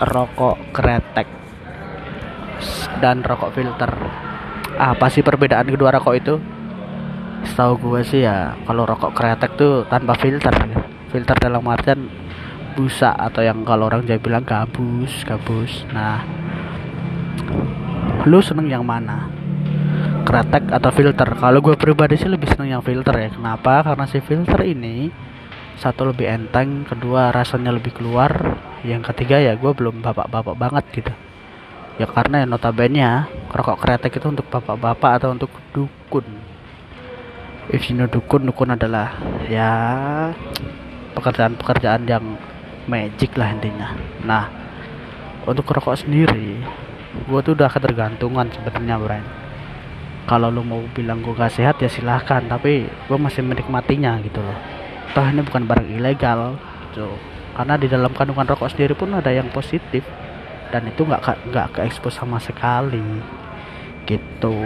rokok kretek dan rokok filter. Apa sih perbedaan kedua rokok itu? Setahu gue sih ya kalau rokok kretek tuh tanpa filter. Filter dalam artian busa atau yang kalau orang Jawa bilang gabus gabus. Nah lu seneng yang mana? Kretek atau filter? Kalau gue pribadi sih lebih seneng yang filter ya. Kenapa? Karena si filter ini satu lebih enteng kedua rasanya lebih keluar. Yang ketiga ya gue belum bapak-bapak banget gitu. Ya karena ya notabene rokok kretek itu untuk bapak-bapak atau untuk dukun. If you know dukun dukun adalah ya pekerjaan-pekerjaan yang magic lah intinya. Nah untuk rokok sendiri gue tuh udah ketergantungan sebenarnya Brian kalau lu mau bilang gue gak sehat ya silahkan. Tapi gue masih menikmatinya gitu loh toh ini bukan barang ilegal tuh karena di dalam kandungan rokok sendiri pun ada yang positif. Dan itu nggak nggak ke expose sama sekali. Gitu